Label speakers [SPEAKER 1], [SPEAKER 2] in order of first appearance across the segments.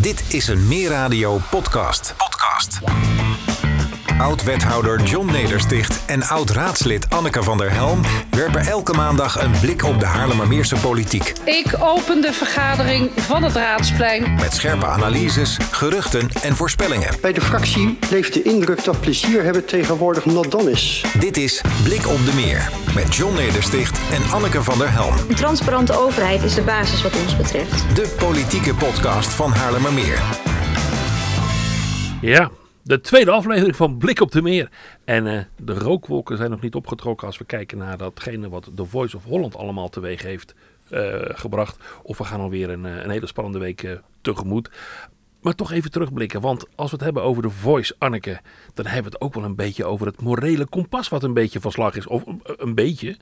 [SPEAKER 1] Dit is een Meer Radio podcast. Podcast. Oud-wethouder John Nedersticht en oud-raadslid Anneke van der Helm werpen elke maandag een blik op de Haarlemmermeerse politiek.
[SPEAKER 2] Ik open de vergadering van het Raadsplein.
[SPEAKER 1] Met scherpe analyses, geruchten en voorspellingen.
[SPEAKER 3] Bij de fractie leeft de indruk dat plezier hebben tegenwoordig not dan is.
[SPEAKER 1] Dit is Blik op de Meer met John Nedersticht en Anneke van der Helm.
[SPEAKER 4] Een transparante overheid is de basis wat ons betreft.
[SPEAKER 1] De politieke podcast van Haarlemmermeer.
[SPEAKER 5] Ja, de tweede aflevering van Blik op de Meer. En eh, de rookwolken zijn nog niet opgetrokken als we kijken naar datgene wat The Voice of Holland allemaal teweeg heeft eh, gebracht. Of we gaan alweer een, eh, een hele spannende week tegemoet. Maar toch even terugblikken, want als we het hebben over The Voice, Anneke, dan hebben we het ook wel een beetje over het morele kompas wat een beetje van slag is. Of een beetje.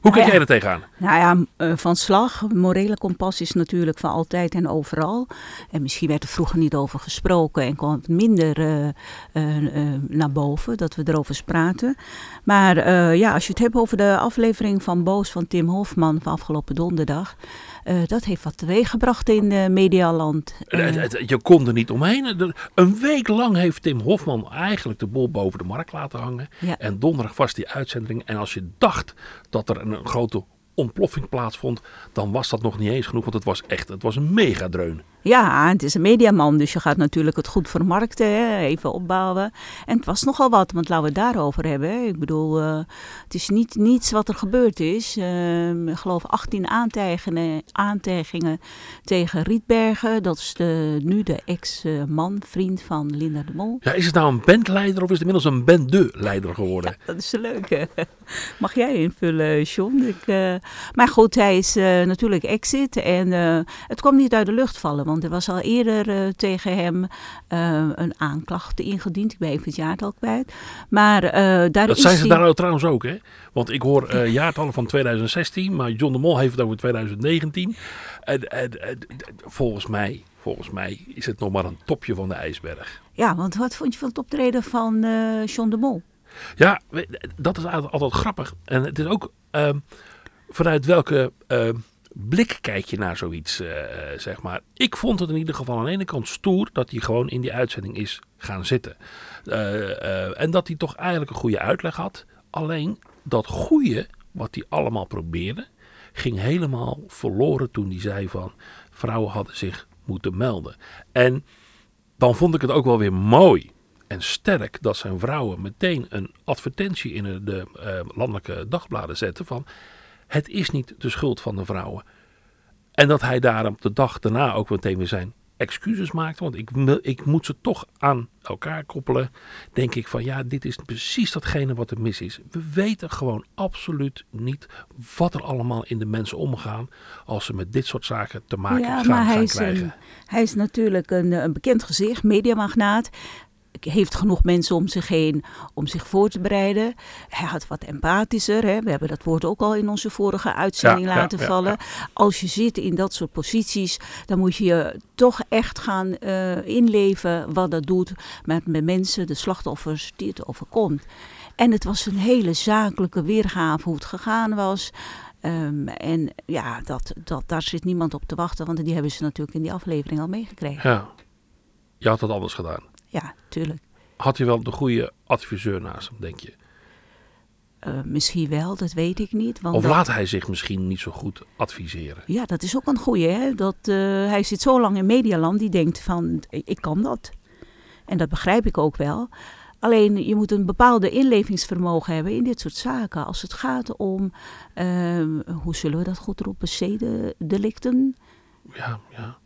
[SPEAKER 5] Hoe kijk
[SPEAKER 6] ja.
[SPEAKER 5] jij er tegenaan?
[SPEAKER 6] Nou ja, eh, van slag. Morele kompas is natuurlijk van altijd en overal. En misschien werd er vroeger niet over gesproken en kwam het minder eh, eh, naar boven dat we erover praten. Maar ja, als je het hebt over de aflevering van Boos van Tim Hofman van afgelopen donderdag. Eh, dat heeft wat teweeggebracht in eh, Medialand.
[SPEAKER 5] Eh, je kon er niet omheen. Een week lang heeft Tim Hofman eigenlijk de bol boven de markt laten hangen.
[SPEAKER 6] Ja.
[SPEAKER 5] En donderdag was die uitzending. En als je dacht dat er een, een grote ontploffing plaatsvond, dan was dat nog niet eens genoeg. Want het was echt, het was een megadreun.
[SPEAKER 6] Ja, het is een mediaman, dus je gaat natuurlijk het goed vermarkten, hè, even opbouwen. En het was nogal wat, want laten we het daarover hebben. Hè. Ik bedoel, eh, het is niet niets wat er gebeurd is. Ehm, ik geloof 18 aantijgingen, aantijgingen tegen Rietbergen. Dat is de, nu de ex-man, vriend van Linda de Mol.
[SPEAKER 5] Ja, is het nou een bandleider of is het inmiddels een bende-leider geworden?
[SPEAKER 6] Dat is leuk. hè. Mag jij invullen, John? Ik, eh, maar goed, hij is eh, natuurlijk exit. En het kwam niet uit de lucht vallen. Want er was al eerder eh, tegen hem eh, een aanklacht ingediend. Ik ben even het jaartal kwijt. Maar eh, daar
[SPEAKER 5] Dat zijn ze daar nou trouwens ook, hè? Want ik hoor jaartallen van 2016, maar John de Mol heeft het over 2019. En, en, en, volgens, mij, volgens mij is het nog maar een topje van de ijsberg.
[SPEAKER 6] Ja, want wat vond je van het optreden van John de Mol?
[SPEAKER 5] Ja, dat is altijd, altijd grappig. En het is ook ehm, vanuit welke ehm, blik kijk je naar zoiets, eh, zeg maar. Ik vond het in ieder geval aan de ene kant stoer dat hij gewoon in die uitzending is gaan zitten. Eh, eh, en dat hij toch eigenlijk een goede uitleg had. Alleen dat goede, wat hij allemaal probeerde, ging helemaal verloren toen hij zei van vrouwen hadden zich moeten melden. En dan vond ik het ook wel weer mooi en sterk dat zijn vrouwen meteen een advertentie in de, de eh, landelijke dagbladen zetten van het is niet de schuld van de vrouwen. En dat hij daarom de dag daarna ook meteen weer zijn excuses maakte. Want ik, ik moet ze toch aan elkaar koppelen. Denk ik van ja, dit is precies datgene wat er mis is. We weten gewoon absoluut niet wat er allemaal in de mensen omgaan. Als ze met dit soort zaken te maken
[SPEAKER 6] ja,
[SPEAKER 5] gaan,
[SPEAKER 6] maar hij is,
[SPEAKER 5] krijgen.
[SPEAKER 6] een, hij is natuurlijk een, een bekend gezicht, mediamagnaat. Heeft genoeg mensen om zich heen om zich voor te bereiden. Hij had wat empathischer. Hè. We hebben dat woord ook al in onze vorige uitzending
[SPEAKER 5] Ja,
[SPEAKER 6] laten
[SPEAKER 5] ja,
[SPEAKER 6] vallen. Als je zit in dat soort posities, dan moet je je toch echt gaan eh, inleven wat dat doet met, met mensen, de slachtoffers die het overkomt. En het was een hele zakelijke weergave hoe het gegaan was. Ehm, en ja, dat, dat, daar zit niemand op te wachten, want die hebben ze natuurlijk in die aflevering al meegekregen.
[SPEAKER 5] Ja, je had dat anders gedaan.
[SPEAKER 6] Ja, tuurlijk.
[SPEAKER 5] Had hij wel de goede adviseur naast hem, denk je?
[SPEAKER 6] Eh, misschien wel, dat weet ik niet. Want
[SPEAKER 5] Of
[SPEAKER 6] dat-
[SPEAKER 5] laat hij zich misschien niet zo goed adviseren?
[SPEAKER 6] Ja, dat is ook een goeie. Hè? Dat, eh, hij zit zo lang in Medialand, die denkt van, ik kan dat. En dat begrijp ik ook wel. Alleen je moet een bepaalde inlevingsvermogen hebben in dit soort zaken. Als het gaat om, ehm, hoe zullen we dat goed roepen, zedendelicten.
[SPEAKER 5] Ja, ja.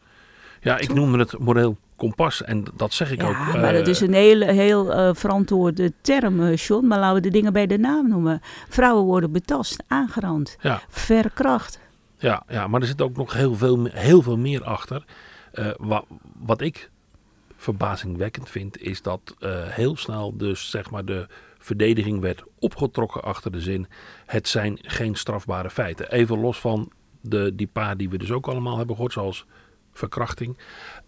[SPEAKER 5] Ja, ik noemde het moreel kompas en dat zeg ik
[SPEAKER 6] Ja,
[SPEAKER 5] ook.
[SPEAKER 6] maar
[SPEAKER 5] eh,
[SPEAKER 6] dat is een heel, heel eh, verantwoorde term, eh, John. Maar laten we de dingen bij de naam noemen. Vrouwen worden betast, aangerand,
[SPEAKER 5] Ja,
[SPEAKER 6] verkracht.
[SPEAKER 5] ja, ja, maar er zit ook nog heel veel, heel veel meer achter. Eh, wa- wat ik verbazingwekkend vind, is dat heel snel dus zeg maar de verdediging werd opgetrokken achter de zin. Het zijn geen strafbare feiten. Even los van de, die paar die we dus ook allemaal hebben gehoord, zoals verkrachting.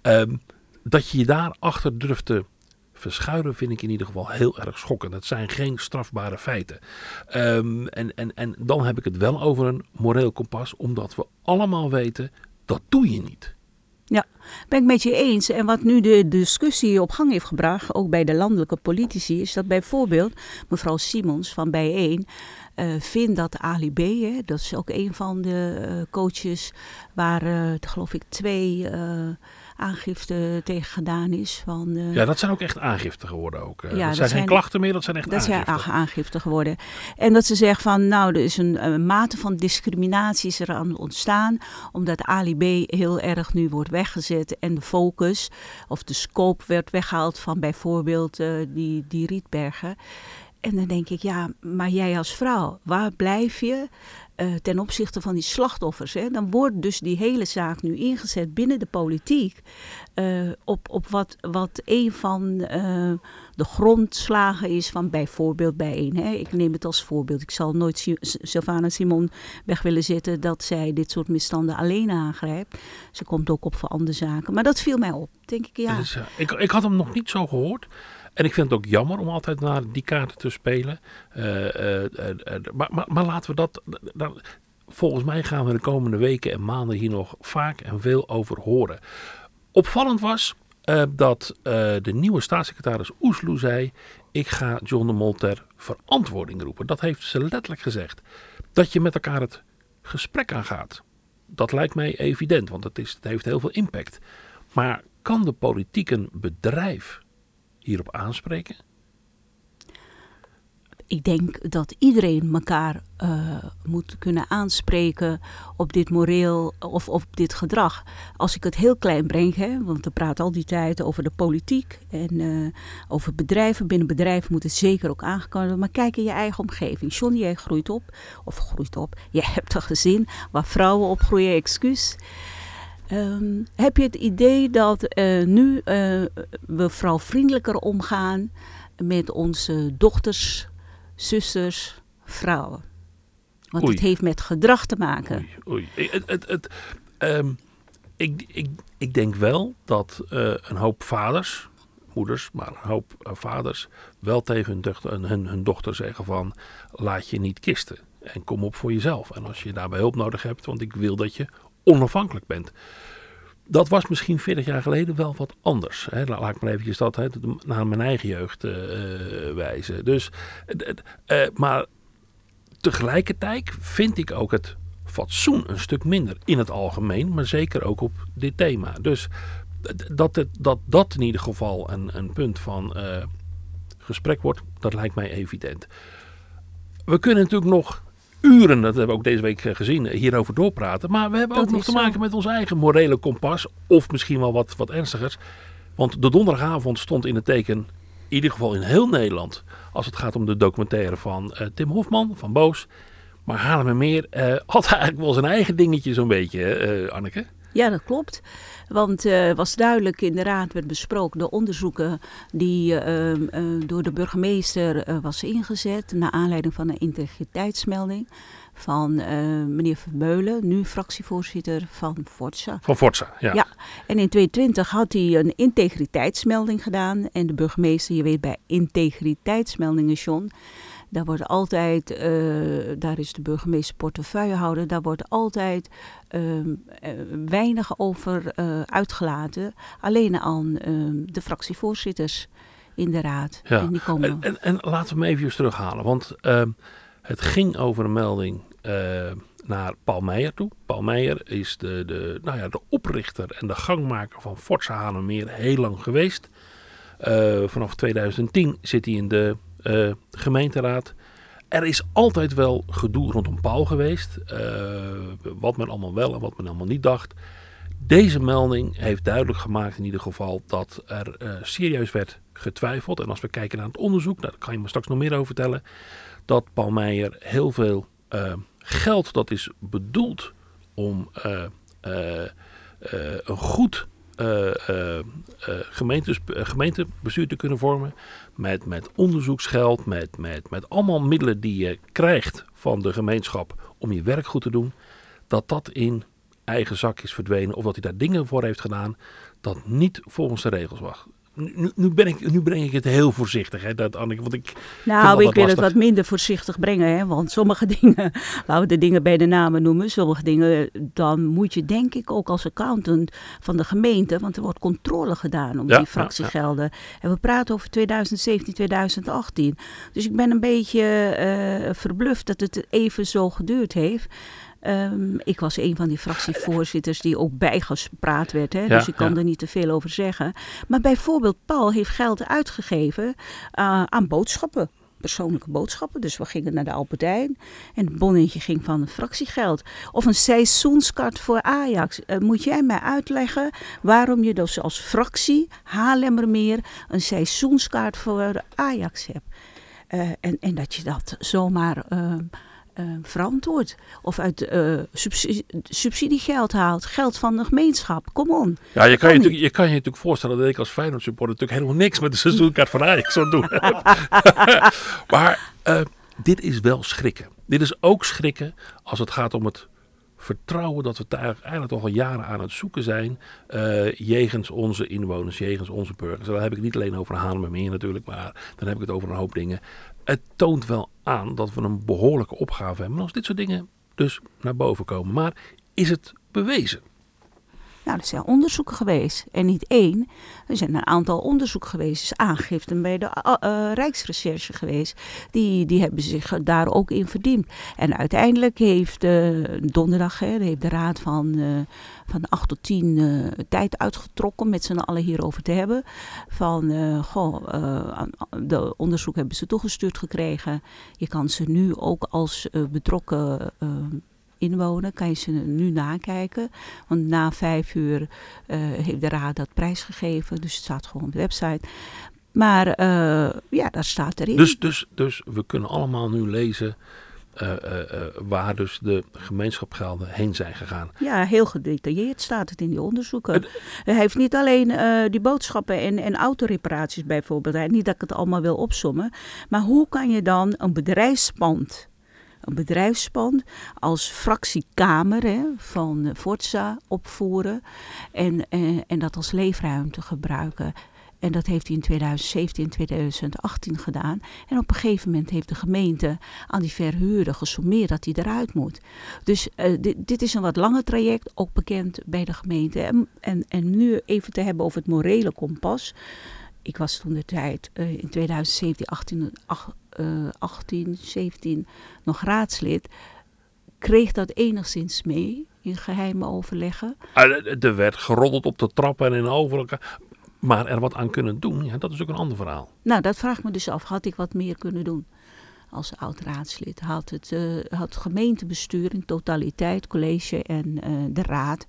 [SPEAKER 5] Ehm, dat je je daarachter durft te verschuilen, vind ik in ieder geval heel erg schokkend. Het zijn geen strafbare feiten. Ehm, en, en, en dan heb ik het wel over een moreel kompas, omdat we allemaal weten dat doe je niet.
[SPEAKER 6] Ja, ben ik met je eens. En wat nu de discussie op gang heeft gebracht, ook bij de landelijke politici, is dat bijvoorbeeld mevrouw Simons van Bijeen uh, vindt dat Ali B, hè, dat is ook een van de uh, coaches waar, uh, geloof ik, twee aangifte tegen gedaan is. Van,
[SPEAKER 5] ja, dat zijn ook echt aangiften geworden ook. Ja, dat, zijn geen zijn, klachten meer, dat zijn echt
[SPEAKER 6] dat
[SPEAKER 5] aangiften.
[SPEAKER 6] Dat zijn aangiften geworden. En dat ze zegt van, nou, er is een, een mate van discriminatie is er aan ontstaan, omdat Ali B heel erg nu wordt weggezet en de focus of de scope werd weggehaald van bijvoorbeeld die, die Rietbergen. En dan denk ik, ja, maar jij als vrouw, waar blijf je uh, ten opzichte van die slachtoffers? Hè? Dan wordt dus die hele zaak nu ingezet binnen de politiek uh, op, op wat, wat een van uh, de grondslagen is van bijvoorbeeld bijeen. Hè? Ik neem het als voorbeeld. Ik zal nooit Sylvana Simon weg willen zetten dat zij dit soort misstanden alleen aangrijpt. Ze komt ook op voor andere zaken. Maar dat viel mij op. Denk ik, ja.
[SPEAKER 5] Ik, ik had hem nog niet zo gehoord. En ik vind het ook jammer om altijd naar die kaarten te spelen. Uh, uh, uh, maar, maar, maar, laten we dat, dat, Volgens mij gaan we de komende weken en maanden hier nog vaak en veel over horen. Opvallend was dat de nieuwe staatssecretaris Oesloe zei: Ik ga John de Mol ter verantwoording roepen. Dat heeft ze letterlijk gezegd. Dat je met elkaar het gesprek aangaat. Dat lijkt mij evident, want het, is, het heeft heel veel impact. Maar kan de politiek een bedrijf hierop aanspreken?
[SPEAKER 6] Ik denk dat iedereen elkaar uh, moet kunnen aanspreken op dit moreel of op dit gedrag. Als ik het heel klein breng, hè, want we praten al die tijd over de politiek en uh, over bedrijven. Binnen bedrijven moet het zeker ook aangekomen worden. Maar kijk in je eigen omgeving. John, jij groeit op, of groeit op. Je hebt een gezin waar vrouwen opgroeien, excuus. Um, heb je het idee dat uh, nu uh, we vooral vriendelijker omgaan met onze dochters, zusters, vrouwen? Want oei. het heeft met gedrag te maken.
[SPEAKER 5] Oei, oei. Het, het, het, um, ik, ik, ik denk wel dat uh, een hoop vaders, moeders, maar een hoop vaders wel tegen hun dochter, hun, hun dochter zeggen van laat je niet kisten. En kom op voor jezelf. En als je daarbij hulp nodig hebt, want ik wil dat je onafhankelijk bent. Dat was misschien 40 jaar geleden wel wat anders. Hè. Laat ik maar eventjes dat hè, naar mijn eigen jeugd uh, wijzen. Dus, uh, maar tegelijkertijd vind ik ook het fatsoen een stuk minder in het algemeen, maar zeker ook op dit thema. Dus dat het, dat, dat in ieder geval een, een punt van gesprek wordt, dat lijkt mij evident. We kunnen natuurlijk nog uren, dat hebben we ook deze week eh, gezien, eh, hierover doorpraten. Maar we hebben dat ook nog te zo. maken met ons eigen morele kompas. Of misschien wel wat, wat ernstigers. Want de donderdagavond stond in het teken, in ieder geval in heel Nederland, als het gaat om de documentaire van uh, Tim Hofman van Boos. Maar Haarlemmermeer uh, had eigenlijk wel zijn eigen dingetje zo'n beetje, uh, Anneke.
[SPEAKER 6] Ja, dat klopt. Want uh, was duidelijk in de raad werd besproken de onderzoeken die uh, uh, door de burgemeester was ingezet naar aanleiding van een integriteitsmelding van meneer Vermeulen, nu fractievoorzitter van Forza.
[SPEAKER 5] Van Forza, ja.
[SPEAKER 6] ja. En in 2020 had hij een integriteitsmelding gedaan en de burgemeester, je weet bij integriteitsmeldingen, John, daar wordt altijd, uh, daar is de burgemeester portefeuillehouder, daar wordt altijd uh, weinig over uh, uitgelaten. Alleen aan de fractievoorzitters in de raad.
[SPEAKER 5] Ja. En, die komen... en, en, en laten we hem even terughalen, want ehm, het ging over een melding naar Paul Meijer toe. Paul Meijer is de, de, nou ja, de oprichter en de gangmaker van Forza Hanemeer heel lang geweest. vanaf 2010 zit hij in de uh, gemeenteraad. Er is altijd wel gedoe rondom Paul geweest. Uh, wat men allemaal wel en wat men allemaal niet dacht. Deze melding heeft duidelijk gemaakt in ieder geval dat er uh, serieus werd getwijfeld. En als we kijken naar het onderzoek, nou, daar kan je me straks nog meer over vertellen. Dat Paul Meijer heel veel geld dat is bedoeld om een goed gemeentes, gemeentebestuur te kunnen vormen. Met, met onderzoeksgeld, met, met, met allemaal middelen die je krijgt van de gemeenschap om je werk goed te doen. Dat dat in eigen zak is verdwenen of dat hij daar dingen voor heeft gedaan dat niet volgens de regels nu, nu, ben ik, nu breng ik het heel voorzichtig, hè, dat, Anneke, want ik
[SPEAKER 6] Nou, ik wil het wat minder voorzichtig brengen, hè, want sommige dingen, laten we de dingen bij de namen noemen, sommige dingen, dan moet je denk ik ook als accountant van de gemeente, want er wordt controle gedaan op
[SPEAKER 5] Ja,
[SPEAKER 6] die fractiegelden. En we praten over 2017, 2018. Dus ik ben een beetje eh verbluft dat het even zo geduurd heeft. Ehm, ik was een van die fractievoorzitters die ook bijgespraat werd. Hè? dus ik kan
[SPEAKER 5] ja.
[SPEAKER 6] er niet te veel over zeggen. Maar bijvoorbeeld Paul heeft geld uitgegeven eh, aan boodschappen. Persoonlijke boodschappen. Dus we gingen naar de Albertijn. En het bonnetje ging van fractiegeld. Of een seizoenskaart voor Ajax. Eh, moet jij mij uitleggen waarom je dus als fractie Haarlemmermeer een seizoenskaart voor Ajax hebt? Eh, en, en dat je dat zomaar ehm, ehm, verantwoordt. Of uit eh, subsidie, subsidiegeld haalt. Geld van de gemeenschap. Kom on.
[SPEAKER 5] Ja, je kan je, natuurlijk, je kan je natuurlijk voorstellen dat ik als Feyenoord supporter natuurlijk helemaal niks met de seizoenkaart van Ajax zou doen. maar eh, dit is wel schrikken. Dit is ook schrikken als het gaat om het vertrouwen dat we daar eigenlijk al jaren aan het zoeken zijn. eh jegens onze inwoners, jegens onze burgers. En dan heb ik het niet alleen over Haarlemmermeer natuurlijk, maar dan heb ik het over een hoop dingen. Het toont wel aan dat we een behoorlijke opgave hebben. En als dit soort dingen dus naar boven komen. Maar is het bewezen?
[SPEAKER 6] Nou, er zijn onderzoeken geweest. En niet één. Er zijn een aantal onderzoeken geweest. Dus aangiften bij de uh, uh, Rijksrecherche geweest. Die, die hebben zich daar ook in verdiend. En uiteindelijk heeft uh, donderdag hè, heeft de raad van, van 8 tot 10 uh, tijd uitgetrokken. Met z'n allen hierover te hebben. Van, goh, de onderzoek hebben ze toegestuurd gekregen. Je kan ze nu ook als betrokken inwoner, kan je ze nu nakijken. Want na vijf uur uh, heeft de raad dat prijsgegeven. Dus het staat gewoon op de website. Maar uh, ja, daar staat erin.
[SPEAKER 5] Dus, dus, dus we kunnen allemaal nu lezen uh, waar dus de gemeenschapgelden heen zijn gegaan.
[SPEAKER 6] Ja, heel gedetailleerd staat het in die onderzoeken. Hij heeft niet alleen die boodschappen en, en autoreparaties bijvoorbeeld. Niet dat ik het allemaal wil opsommen. Maar hoe kan je dan een bedrijfspand een bedrijfspand als fractiekamer hè, van Forza opvoeren en, en, en dat als leefruimte gebruiken. En dat heeft hij in 2017 en 2018 gedaan. En op een gegeven moment heeft de gemeente aan die verhuurder gesommeerd dat hij eruit moet. Dus uh, dit, dit, is een wat langer traject, ook bekend bij de gemeente. En, en, en nu even te hebben over het morele kompas. Ik was toen de tijd in 2017, 18, 8, uh, 18, 17 nog raadslid. Kreeg dat enigszins mee in geheime overleggen.
[SPEAKER 5] Er werd geroddeld op de trappen en in overal. Maar er wat aan kunnen doen, ja, dat is ook een ander verhaal.
[SPEAKER 6] Nou, dat vraag ik me dus af. Had ik wat meer kunnen doen als oud-raadslid? Had het, uh, had het gemeentebestuur in totaliteit, college en uh, de raad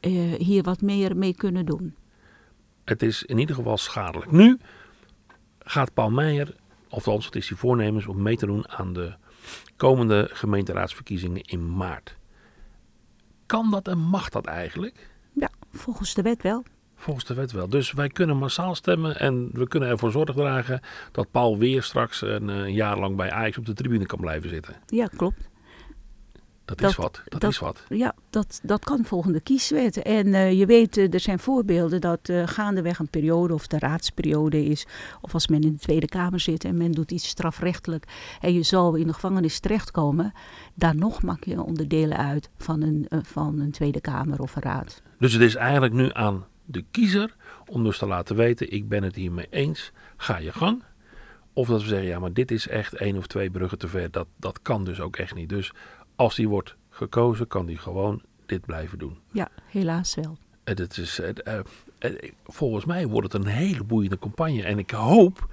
[SPEAKER 6] uh, hier wat meer mee kunnen doen?
[SPEAKER 5] Het is in ieder geval schadelijk. Nu gaat Paul Meijer, althans het is hij voornemens om mee te doen aan de komende gemeenteraadsverkiezingen in maart. Kan dat en mag dat eigenlijk?
[SPEAKER 6] Ja, volgens de wet wel.
[SPEAKER 5] Volgens de wet wel. Dus wij kunnen massaal stemmen en we kunnen ervoor zorg dragen dat Paul weer straks een, een jaar lang bij Ajax op de tribune kan blijven zitten.
[SPEAKER 6] Ja, klopt.
[SPEAKER 5] Dat, dat is wat. Dat, dat, is wat.
[SPEAKER 6] Ja, dat, dat kan volgende kieswet. En uh, je weet, uh, er zijn voorbeelden dat uh, gaandeweg een periode of de raadsperiode is. Of als men in de Tweede Kamer zit en men doet iets strafrechtelijk. En je zal in de gevangenis terechtkomen. Daar nog maak je onderdelen uit van een, van een Tweede Kamer of een raad.
[SPEAKER 5] Dus het is eigenlijk nu aan de kiezer om dus te laten weten, ik ben het hiermee eens, ga je gang. Of dat we zeggen, ja, maar dit is echt één of twee bruggen te ver. Dat, dat kan dus ook echt niet. Dus als die wordt gekozen, kan die gewoon dit blijven doen.
[SPEAKER 6] Ja, helaas wel.
[SPEAKER 5] Het is, het, uh, het, volgens mij wordt het een hele boeiende campagne. En ik hoop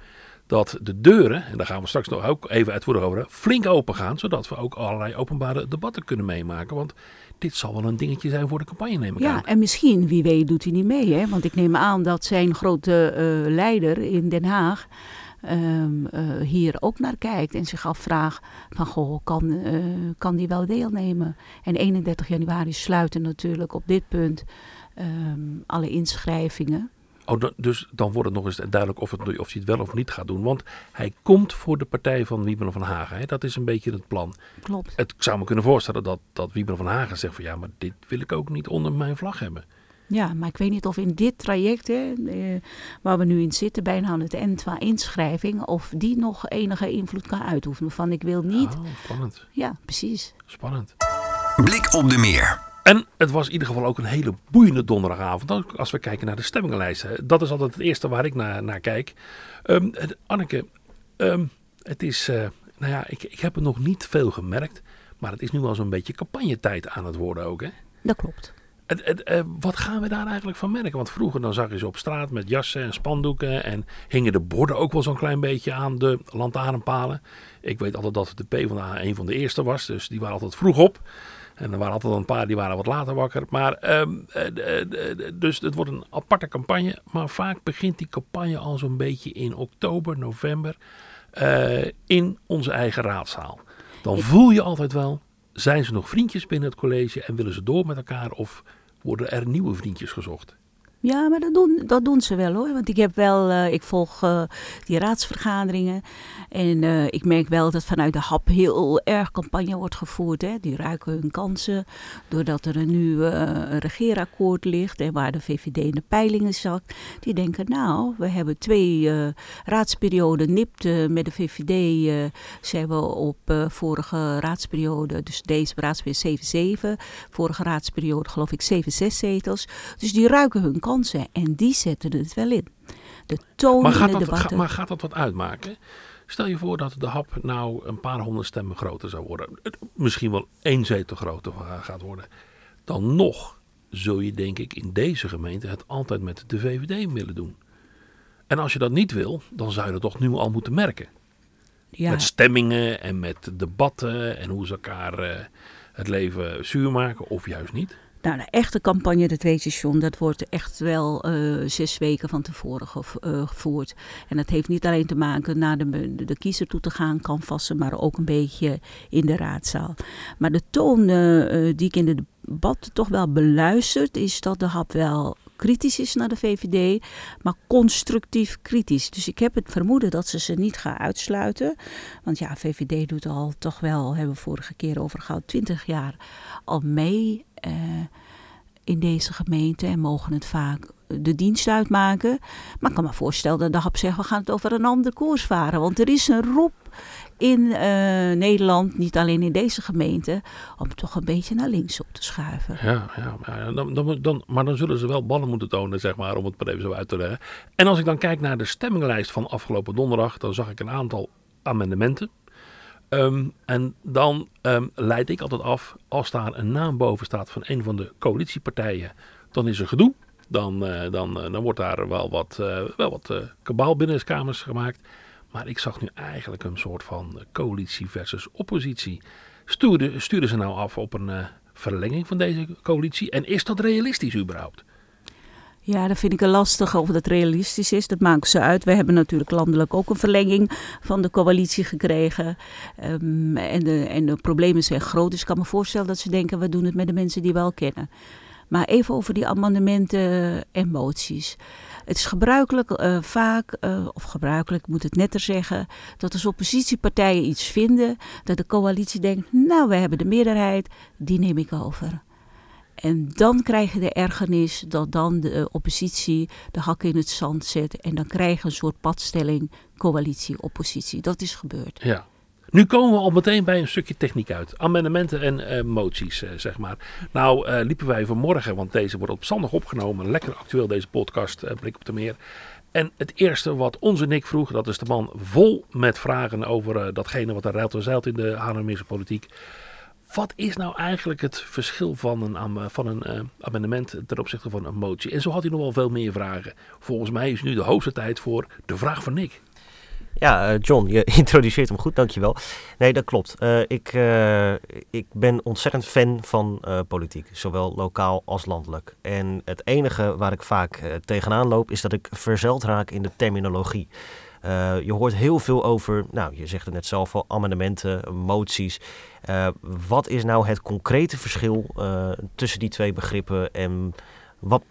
[SPEAKER 5] dat de deuren, en daar gaan we straks nog ook even uitvoerig over, flink open gaan. Zodat we ook allerlei openbare debatten kunnen meemaken. Want dit zal wel een dingetje zijn voor de campagne, neem ik
[SPEAKER 6] ja,
[SPEAKER 5] aan.
[SPEAKER 6] en misschien, wie weet, doet hij niet mee. Hè? Want ik neem aan dat zijn grote uh, leider in Den Haag um, uh, hier ook naar kijkt. En zich afvraagt van, goh, kan, uh, kan die wel deelnemen? En 31 januari sluiten natuurlijk op dit punt um, alle inschrijvingen.
[SPEAKER 5] Oh, dus dan wordt het nog eens duidelijk of, het, of hij het wel of niet gaat doen. Want hij komt voor de partij van Wieberen van Hagen. Hè? Dat is een beetje het plan.
[SPEAKER 6] Klopt.
[SPEAKER 5] Het, ik zou me kunnen voorstellen dat, dat Wieberen van Hagen zegt van... ja, maar dit wil ik ook niet onder mijn vlag hebben.
[SPEAKER 6] Ja, maar ik weet niet of in dit traject, hè, eh, waar we nu in zitten, bijna aan het eind van inschrijving, of die nog enige invloed kan uitoefenen. Van ik wil niet.
[SPEAKER 5] Oh, spannend.
[SPEAKER 6] Ja, precies.
[SPEAKER 5] Spannend.
[SPEAKER 1] Blik op de meer.
[SPEAKER 5] En het was in ieder geval ook een hele boeiende donderdagavond. Ook als we kijken naar de stemmingenlijsten. Dat is altijd het eerste waar ik naar, naar kijk. Ehm, het- Anneke, ehm, het is. eh, nou ja, ik, ik heb er nog niet veel gemerkt. Maar het is nu al zo'n beetje campagnetijd aan het worden ook. Hè?
[SPEAKER 6] Dat klopt.
[SPEAKER 5] Het, het, eh, wat gaan we daar eigenlijk van merken? Want vroeger dan zag je ze op straat met jassen en spandoeken. En hingen de borden ook wel zo'n klein beetje aan de lantaarnpalen. Ik weet altijd dat de PvdA een van de eerste was. Dus die waren altijd vroeg op. En er waren altijd een paar die waren wat later wakker. Maar, ehm, eh, eh, dus het wordt een aparte campagne. Maar vaak begint die campagne al zo'n beetje in oktober, november. in onze eigen raadzaal. Dan voel je altijd wel, zijn ze nog vriendjes binnen het college en willen ze door met elkaar of worden er nieuwe vriendjes gezocht?
[SPEAKER 6] Ja, maar dat doen, dat doen ze wel hoor. Want ik heb wel, eh, ik volg eh, die raadsvergaderingen. En eh, ik merk wel dat vanuit de HAP heel erg campagne wordt gevoerd. Hè. Die ruiken hun kansen. Doordat er een nu een regeerakkoord ligt. En waar de VVD in de peilingen zakt. Die denken, nou, we hebben twee raadsperioden nipt met de VVD. zijn we op vorige raadsperiode, dus deze raadsperiode 7-7. Vorige raadsperiode geloof ik 7-6 zetels. Dus die ruiken hun kansen en die zetten het wel in. De toon
[SPEAKER 5] Maar
[SPEAKER 6] in
[SPEAKER 5] gaat,
[SPEAKER 6] de
[SPEAKER 5] dat, ga-
[SPEAKER 6] debatten.
[SPEAKER 5] maar gaat dat wat uitmaken? Stel je voor dat de hap nou een paar honderd stemmen groter zou worden. Misschien wel één zetel groter gaat worden. Dan nog zul je denk ik in deze gemeente het altijd met de VVD willen doen. En als je dat niet wil, dan zou je dat toch nu al moeten merken.
[SPEAKER 6] ja,
[SPEAKER 5] Met stemmingen en met debatten en hoe ze elkaar eh, het leven zuur maken of juist niet.
[SPEAKER 6] Nou, de echte campagne, dat weet je dat wordt echt wel eh, zes weken van tevoren eh, gevoerd. En dat heeft niet alleen te maken naar de, de, kiezer toe te gaan, canvassen, maar ook een beetje in de raadzaal. Maar de toon eh, die ik in de debat toch wel beluisterd, is dat de hap wel kritisch is naar de VVD, maar constructief kritisch. Dus ik heb het vermoeden dat ze ze niet gaan uitsluiten. Want ja, VVD doet al toch wel, hebben we vorige keer over gehad, 20 jaar al mee eh, in deze gemeente en mogen het vaak de dienst uitmaken. Maar ik kan me voorstellen dat de hap zegt, we gaan het over een andere koers varen. Want er is een roep in eh, Nederland, niet alleen in deze gemeente, om toch een beetje naar links op te schuiven.
[SPEAKER 5] Ja, ja, dan, dan, dan, maar dan zullen ze wel ballen moeten tonen, zeg maar, om het maar even zo uit te leggen. En als ik dan kijk naar de stemminglijst van afgelopen donderdag, dan zag ik een aantal amendementen. Ehm, en dan ehm, leid ik altijd af, als daar een naam boven staat van een van de coalitiepartijen, dan is er gedoe. Dan, eh, dan, eh, dan wordt daar wel wat, wel wat kabaal binnen de kamers gemaakt. Maar ik zag nu eigenlijk een soort van coalitie versus oppositie. Stuurden, stuurden ze nou af op een eh, verlenging van deze coalitie? En is dat realistisch überhaupt?
[SPEAKER 6] Ja, dat vind ik een lastig of dat realistisch is. Dat maken ze uit. We hebben natuurlijk landelijk ook een verlenging van de coalitie gekregen. Ehm, en, de, en de problemen zijn groot. Dus ik kan me voorstellen dat ze denken, we doen het met de mensen die we al kennen. Maar even over die amendementen en moties. Het is gebruikelijk eh, vaak, eh, of gebruikelijk, ik moet het netter zeggen, dat als oppositiepartijen iets vinden, dat de coalitie denkt, nou, we hebben de meerderheid, die neem ik over. En dan krijg je de ergernis dat dan de oppositie de hakken in het zand zet. En dan krijg je een soort padstelling coalitie-oppositie. Dat is gebeurd.
[SPEAKER 5] Ja. Nu komen we al meteen bij een stukje techniek uit. Amendementen en eh, moties, eh, zeg maar. Nou eh, liepen wij vanmorgen, want deze wordt op zondag opgenomen. Lekker actueel deze podcast, Blik op de Meer. En het eerste wat onze Nick vroeg, dat is de man vol met vragen over datgene wat er ruilt en zeilt in de Haarlemmerse politiek. Wat is nou eigenlijk het verschil van een, van een amendement ten opzichte van een motie? En zo had hij nog wel veel meer vragen. Volgens mij is nu de hoogste tijd voor de vraag van Nick.
[SPEAKER 7] Ja, eh, John, je introduceert hem goed, dankjewel. Nee, dat klopt. Eh, ik, eh, ik ben ontzettend fan van politiek, zowel lokaal als landelijk. En het enige waar ik vaak tegenaan loop, is dat ik verzeld raak in de terminologie. Je hoort heel veel over, nou, je zegt het net zelf al, amendementen, moties. Wat is nou het concrete verschil tussen die twee begrippen en wat,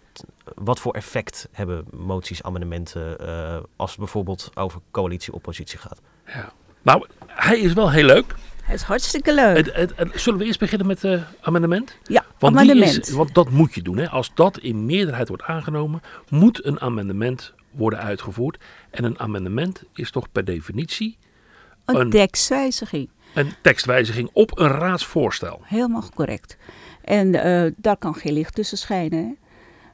[SPEAKER 7] wat voor effect hebben moties, amendementen eh, als het bijvoorbeeld over coalitie-oppositie gaat?
[SPEAKER 5] Ja. Nou, hij is wel heel leuk.
[SPEAKER 6] Het is hartstikke leuk.
[SPEAKER 5] Het, het, het- zullen we eerst beginnen met het amendement?
[SPEAKER 6] Ja.
[SPEAKER 5] Want, die
[SPEAKER 6] Amendement.
[SPEAKER 5] is, want dat moet je doen. Hè. Als dat in meerderheid wordt aangenomen, moet een amendement worden uitgevoerd. En een amendement is toch per definitie
[SPEAKER 6] Een,
[SPEAKER 5] Een-
[SPEAKER 6] tekstwijziging.
[SPEAKER 5] een tekstwijziging op een raadsvoorstel.
[SPEAKER 6] Helemaal correct. En eh, daar kan geen licht tussen schijnen. Hè.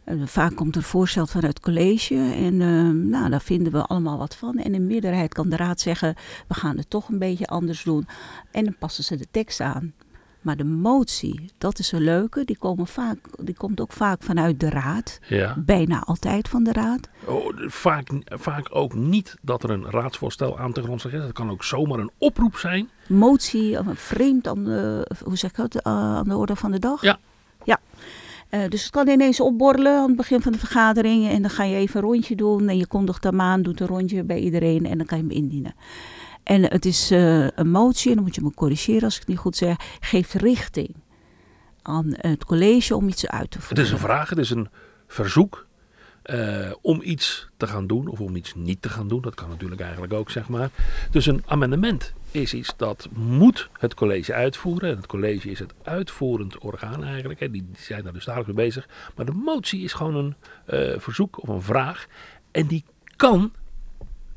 [SPEAKER 6] Eh, vaak komt er voorstel vanuit het college en eh, nou, daar vinden we allemaal wat van. En in meerderheid kan de raad zeggen, we gaan het toch een beetje anders doen. En dan passen ze de tekst aan. Maar de motie, dat is een leuke, die, komen vaak, die komt ook vaak vanuit de raad.
[SPEAKER 5] Ja.
[SPEAKER 6] Bijna altijd van de raad.
[SPEAKER 5] Oh, vaak, vaak ook niet dat er een raadsvoorstel aan te grondslag is. Dat kan ook zomaar een oproep zijn.
[SPEAKER 6] Motie, vreemd aan de, hoe zeg ik dat, eh, aan de orde van de dag.
[SPEAKER 5] Ja.
[SPEAKER 6] Ja. Eh, dus het kan ineens opborrelen aan het begin van de vergadering. En dan ga je even een rondje doen. En je kondigt hem aan, doet een rondje bij iedereen. En dan kan je hem indienen. En het is eh, een motie, en dan moet je me corrigeren als ik het niet goed zeg. Geeft richting aan het college om iets uit te
[SPEAKER 5] Het
[SPEAKER 6] voeren.
[SPEAKER 5] is een vraag, het is een verzoek eh, om iets te gaan doen of om iets niet te gaan doen. Dat kan natuurlijk eigenlijk ook, zeg maar. Dus een amendement is iets dat moet het college uitvoeren. En het college is het uitvoerend orgaan eigenlijk. Hè. Die, zijn daar dus dagelijks mee bezig. Maar de motie is gewoon een eh, verzoek of een vraag. En die kan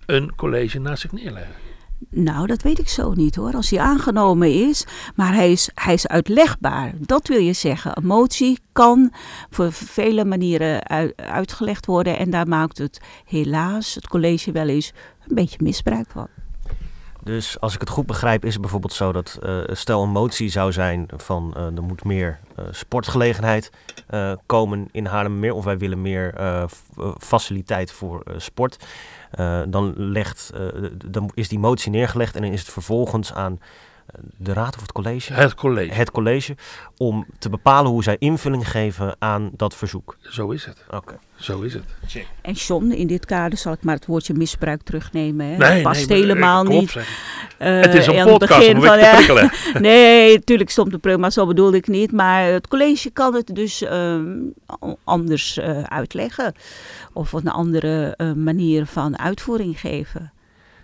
[SPEAKER 5] een college naast zich neerleggen.
[SPEAKER 6] Nou, dat weet ik zo niet hoor. Als hij aangenomen is, maar hij is, hij is uitlegbaar. Dat wil je zeggen. Een motie kan voor vele manieren ui- uitgelegd worden. En daar maakt het helaas het college wel eens een beetje misbruik van.
[SPEAKER 7] Dus als ik het goed begrijp, is het bijvoorbeeld zo dat eh, stel een motie zou zijn van eh, er moet meer eh, sportgelegenheid komen in Haarlemmermeer of wij willen meer faciliteit voor sport. Eh, dan, legt, eh, dan is die motie neergelegd en dan is het vervolgens aan de raad of het college,
[SPEAKER 5] Het college.
[SPEAKER 7] het college om te bepalen hoe zij invulling geven aan dat verzoek.
[SPEAKER 5] Zo is het.
[SPEAKER 7] Oké.
[SPEAKER 5] Zo is het.
[SPEAKER 6] En John, in dit kader zal ik maar het woordje misbruik terugnemen. Hè.
[SPEAKER 5] Nee,
[SPEAKER 6] dat past
[SPEAKER 5] nee, maar,
[SPEAKER 6] helemaal niet. Eh,
[SPEAKER 5] Het is een podcast
[SPEAKER 6] begin van,
[SPEAKER 5] te prikkelen.
[SPEAKER 6] Nee, natuurlijk stond de prima, zo bedoelde ik niet. Maar het college kan het dus ehm, anders eh, uitleggen. Of een andere eh, manier van uitvoering geven.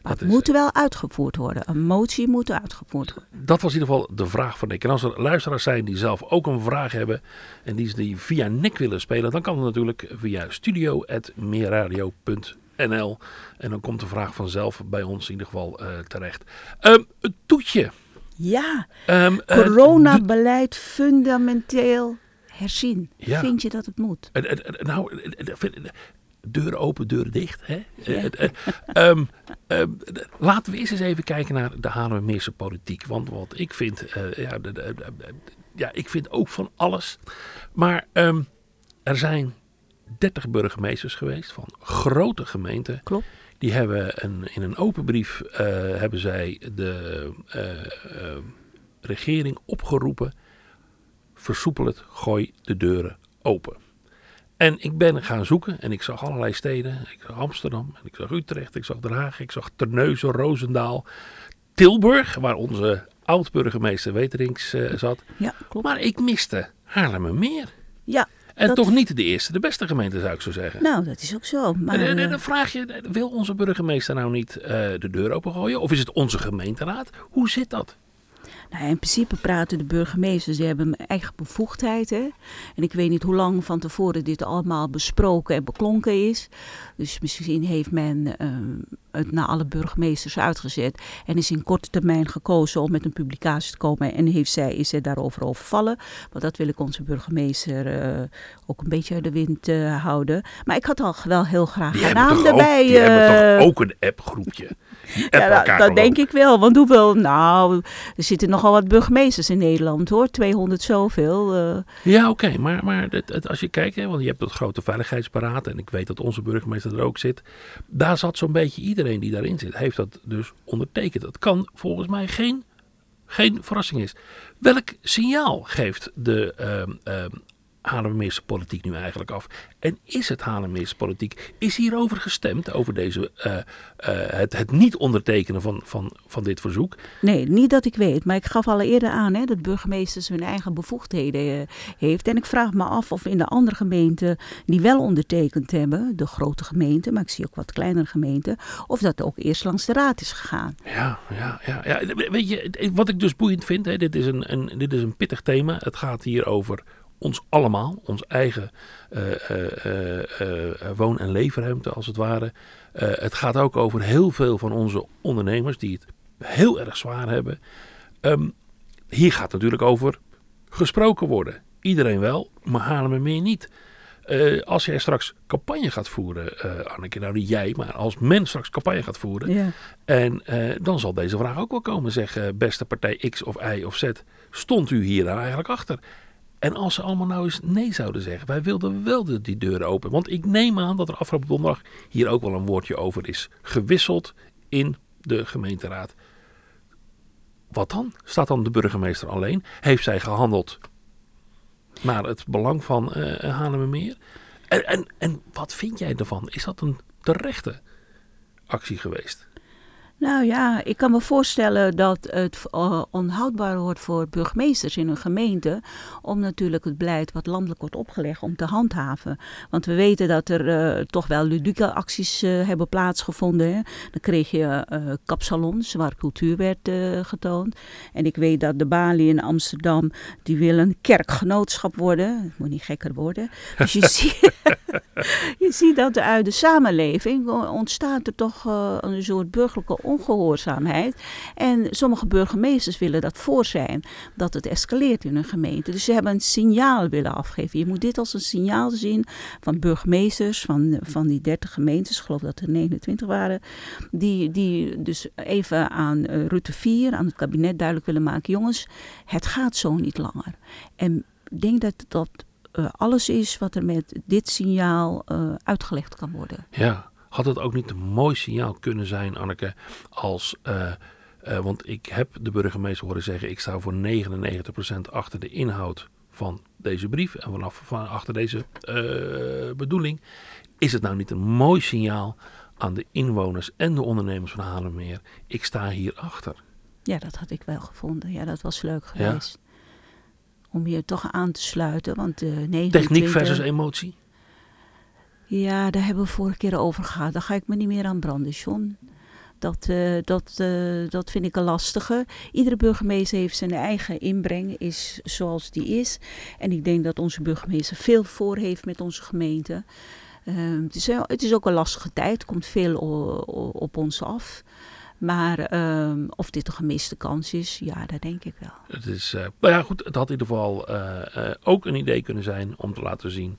[SPEAKER 6] Maar
[SPEAKER 5] Dat
[SPEAKER 6] het
[SPEAKER 5] is-
[SPEAKER 6] moet wel uitgevoerd worden. Een motie moet uitgevoerd worden.
[SPEAKER 5] Dat was in ieder geval de vraag van Nick. En als er luisteraars zijn die zelf ook een vraag hebben en die, die via Nick willen spelen, dan kan het natuurlijk via studio.meerradio.nl en dan komt de vraag vanzelf bij ons in ieder geval eh, terecht. Ehm, het toetje.
[SPEAKER 6] Ja,
[SPEAKER 5] eh,
[SPEAKER 6] coronabeleid fundamenteel herzien.
[SPEAKER 5] Ja.
[SPEAKER 6] Vind je dat het moet?
[SPEAKER 5] Eh, eh, eh, Nou, deuren open, deuren dicht. Hè? Eh,
[SPEAKER 6] Ja.
[SPEAKER 5] eh, eh, ehm, ehm, laten we eerst eens even kijken naar de Haarlemmermeerse politiek. Want wat ik vind, ja, de- de- de- de- ja, ik vind ook van alles. Maar ehm, er zijn 30 burgemeesters geweest van grote gemeenten.
[SPEAKER 6] Klopt.
[SPEAKER 5] Die hebben een, in een open brief hebben zij de regering opgeroepen. Versoepel het, gooi de deuren open. En ik ben gaan zoeken en ik zag allerlei steden. Ik zag Amsterdam, en ik zag Utrecht, ik zag Den Haag, ik zag Terneuzen, Roosendaal, Tilburg, waar onze oud-burgemeester Weterings eh, zat.
[SPEAKER 6] Ja, klopt.
[SPEAKER 5] Maar ik miste Haarlemmermeer.
[SPEAKER 6] Ja,
[SPEAKER 5] En
[SPEAKER 6] Dat-
[SPEAKER 5] toch niet de eerste, de beste gemeente zou ik zo zeggen.
[SPEAKER 6] nou, dat is ook zo. Maar,
[SPEAKER 5] En, en- en
[SPEAKER 6] eh,
[SPEAKER 5] dan vraag je, wil onze burgemeester nou niet eh, de deur opengooien? Of is het onze gemeenteraad? Hoe zit dat?
[SPEAKER 6] Nou, in principe praten de burgemeesters, die hebben een eigen bevoegdheid. Hè? En ik weet niet hoe lang van tevoren dit allemaal besproken en beklonken is. Dus misschien heeft men eh, het naar alle burgemeesters uitgezet. En is in korte termijn gekozen om met een publicatie te komen. En heeft zij, is zij daarover overvallen. Want dat wil ik onze burgemeester eh, ook een beetje uit de wind eh, houden. Maar ik had al wel heel graag
[SPEAKER 5] Die
[SPEAKER 6] een naam
[SPEAKER 5] toch ook,
[SPEAKER 6] erbij.
[SPEAKER 5] die hebben
[SPEAKER 6] eh,
[SPEAKER 5] toch ook een appgroepje?
[SPEAKER 6] Ja, dat, denk ik wel. Want hoeveel, nou, er zitten nogal wat burgemeesters in Nederland hoor. 200 zoveel. eh.
[SPEAKER 5] Ja, oké, maar, maar het, het- als je kijkt, hè, want je hebt dat grote veiligheidsberaad en ik weet dat onze burgemeester er ook zit. Daar zat zo'n beetje iedereen die daarin zit, heeft dat dus ondertekend. Dat kan volgens mij geen, geen verrassing is. Welk signaal geeft de ehm ehm Haarlemmermeerse politiek nu eigenlijk af? En is het Haarlemmermeerse politiek, is hierover gestemd, over deze, eh, eh, het, het niet ondertekenen van, van, van dit verzoek?
[SPEAKER 6] Nee, niet dat ik weet. Maar ik gaf al eerder aan hè, dat burgemeesters hun eigen bevoegdheden eh, heeft. En ik vraag me af of in de andere gemeenten die wel ondertekend hebben, de grote gemeenten, maar ik zie ook wat kleinere gemeenten, of dat ook eerst langs de raad is gegaan.
[SPEAKER 5] Ja, ja, ja, ja. Weet je, wat ik dus boeiend vind, hè, dit, is een, een, dit is een pittig thema. Het gaat hier over ons allemaal, ons eigen eh, eh, eh, woon- en leefruimte als het ware. het gaat ook over heel veel van onze ondernemers die het heel erg zwaar hebben. Ehm, hier gaat natuurlijk over gesproken worden. Iedereen wel, maar halen we meer niet. als jij straks campagne gaat voeren, Anneke, nou niet jij, maar als men straks campagne gaat voeren,
[SPEAKER 6] Ja.
[SPEAKER 5] en dan zal deze vraag ook wel komen, zeggen beste partij X of Y of Z, stond u hier nou eigenlijk achter? En als ze allemaal nou eens nee zouden zeggen, wij wilden wel de, die deuren open. Want ik neem aan dat er afgelopen donderdag hier ook wel een woordje over is gewisseld in de gemeenteraad. Wat dan? Staat dan de burgemeester alleen? Heeft zij gehandeld naar het belang van uh, Haarlemmermeer? En, en, en wat vind jij ervan? Is dat een terechte actie geweest?
[SPEAKER 6] Nou ja, ik kan me voorstellen dat het uh, onhoudbaar wordt voor burgemeesters in een gemeente om natuurlijk het beleid wat landelijk wordt opgelegd om te handhaven. Want we weten dat er uh, toch wel ludieke acties uh, hebben plaatsgevonden. Hè. Dan kreeg je kapsalons waar cultuur werd getoond. En ik weet dat de Bali in Amsterdam, die wil een kerkgenootschap worden. Het moet niet gekker worden. Dus je, ziet, je ziet dat uit de samenleving ontstaat er toch een soort burgerlijke ongehoorzaamheid. En sommige burgemeesters willen dat voor zijn, dat het escaleert in een gemeente. Dus ze hebben een signaal willen afgeven. Je moet dit als een signaal zien van burgemeesters van, van die 30 gemeentes, ik geloof dat er 29 waren, die, die dus even aan uh, Rutte 4, aan het kabinet duidelijk willen maken, jongens, het gaat zo niet langer. En ik denk dat dat uh, alles is wat er met dit signaal uh, uitgelegd kan worden.
[SPEAKER 5] Ja. Had het ook niet een mooi signaal kunnen zijn, Anneke, als... Uh, uh, want ik heb de burgemeester horen zeggen, ik sta voor 99% achter de inhoud van deze brief en vanaf van achter deze uh, bedoeling. Is het nou niet een mooi signaal aan de inwoners en de ondernemers van Haarlemmeer? Ik sta hier achter.
[SPEAKER 6] Ja, dat had ik wel gevonden. Ja, dat was leuk geweest. Ja? Om je toch aan te sluiten. Want, 29...
[SPEAKER 5] Techniek versus emotie?
[SPEAKER 6] Ja, daar hebben we vorige keer over gehad. Daar ga ik me niet meer aan branden, John. Dat, uh, dat, uh, dat vind ik een lastige. Iedere burgemeester heeft zijn eigen inbreng, is zoals die is. En ik denk dat onze burgemeester veel voor heeft met onze gemeente. Uh, het, is, het is ook een lastige tijd, er komt veel op ons af. Maar um, of dit een gemiste kans is, ja, dat denk ik wel.
[SPEAKER 5] Het is, nou ja, goed, het had in ieder geval ook een idee kunnen zijn om te laten zien.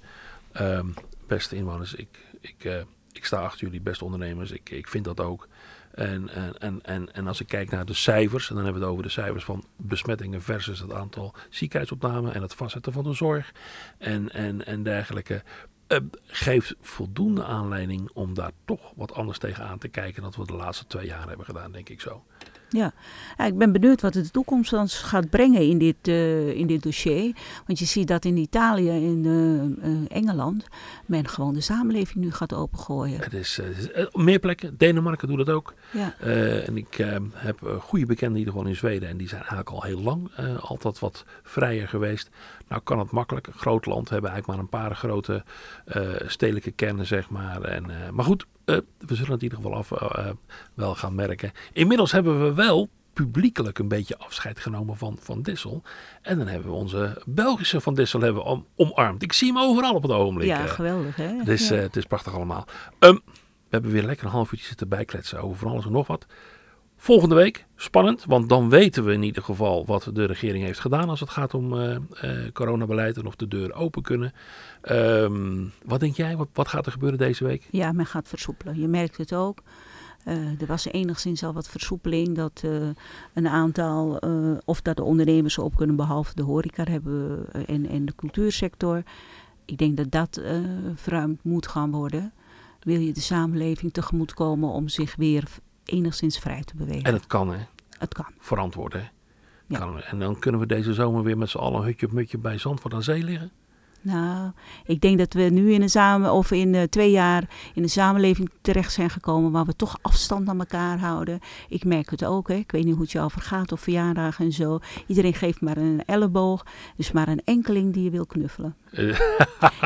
[SPEAKER 5] Beste inwoners, ik, ik, uh, ik sta achter jullie, beste ondernemers. Ik, ik vind dat ook. En, en, en, en als ik kijk naar de cijfers, en dan hebben we het over de cijfers van besmettingen versus het aantal ziekenhuisopnamen en het vastzetten van de zorg en, en, en dergelijke. Uh, geeft voldoende aanleiding om daar toch wat anders tegenaan te kijken dan we de laatste twee jaar hebben gedaan, denk ik zo.
[SPEAKER 6] Ja. ja, ik ben benieuwd wat de toekomst dan gaat brengen in dit, uh, in dit dossier. Want je ziet dat in Italië en in uh, uh, Engeland men gewoon de samenleving nu gaat opengooien.
[SPEAKER 5] Het is meer plekken. Denemarken doet dat ook.
[SPEAKER 6] Ja.
[SPEAKER 5] en ik heb goede bekenden in ieder geval in Zweden. En die zijn eigenlijk al heel lang altijd wat vrijer geweest. Nou kan het makkelijk. Een groot land hebben eigenlijk maar een paar grote stedelijke kernen, zeg maar. En, maar goed, uh, we zullen het in ieder geval af, uh, wel gaan merken. Inmiddels hebben we wel publiekelijk een beetje afscheid genomen van Van Dissel. En dan hebben we onze Belgische Van Dissel hebben om, omarmd. Ik zie hem overal op het ogenblik.
[SPEAKER 6] Ja, geweldig hè.
[SPEAKER 5] Het is,
[SPEAKER 6] ja.
[SPEAKER 5] uh, het is prachtig allemaal. Um, we hebben weer lekker een half uurtje zitten bijkletsen over van alles en nog wat. Volgende week, spannend, want dan weten we in ieder geval wat de regering heeft gedaan als het gaat om uh, uh, coronabeleid en of de deuren open kunnen. Um, wat denk jij, wat, gaat er gebeuren deze week?
[SPEAKER 6] Ja, men gaat versoepelen. Je merkt het ook. Uh, er was enigszins al wat versoepeling dat een aantal, of dat de ondernemers op kunnen, behalve de horeca hebben en, en de cultuursector. Ik denk dat dat verruimd moet gaan worden. Wil je de samenleving tegemoetkomen om zich weer enigszins vrij te bewegen.
[SPEAKER 5] En het kan, hè?
[SPEAKER 6] Het kan.
[SPEAKER 5] Verantwoord, hè? Ja. Kan. En dan kunnen we deze zomer weer met z'n allen hutje op mutje bij Zandvoort aan zee liggen?
[SPEAKER 6] Nou, ik denk dat we nu in een samen of in uh, twee jaar in een samenleving terecht zijn gekomen waar we toch afstand aan elkaar houden. Ik merk het ook, hè. ik weet niet hoe het jou vergaat of verjaardagen en zo. Iedereen geeft maar een elleboog, dus maar een enkeling die je wil knuffelen. Uh.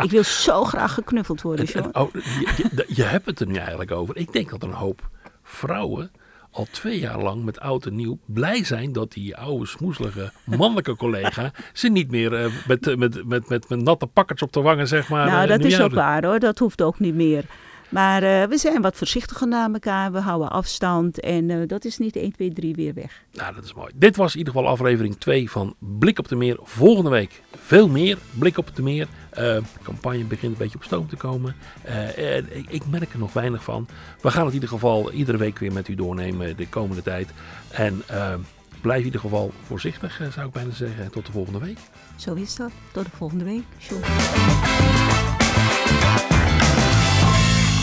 [SPEAKER 6] ik wil zo graag geknuffeld worden, John.
[SPEAKER 5] Oh, je, je, je hebt het er nu eigenlijk over. Ik denk dat een hoop vrouwen al twee jaar lang met oud en nieuw blij zijn dat die oude smoeselige mannelijke collega ze niet meer uh, met, met, met, met, met natte pakkers op de wangen, zeg maar.
[SPEAKER 6] Nou, dat is ook waar hoor. Dat hoeft ook niet meer. Maar uh, we zijn wat voorzichtiger naar elkaar. We houden afstand. En uh, dat is niet 1, 2, 3 weer weg.
[SPEAKER 5] Nou, dat is mooi. Dit was in ieder geval aflevering 2 van Blik op de Meer. Volgende week veel meer Blik op de Meer. Uh, de campagne begint een beetje op stoom te komen. Ik, ik, merk er nog weinig van. We gaan het in ieder geval iedere week weer met u doornemen de komende tijd. En blijf in ieder geval voorzichtig, zou ik bijna zeggen. En tot de volgende week.
[SPEAKER 6] Zo is dat. Tot de volgende week. Sure.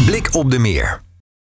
[SPEAKER 1] Blik op de Meer.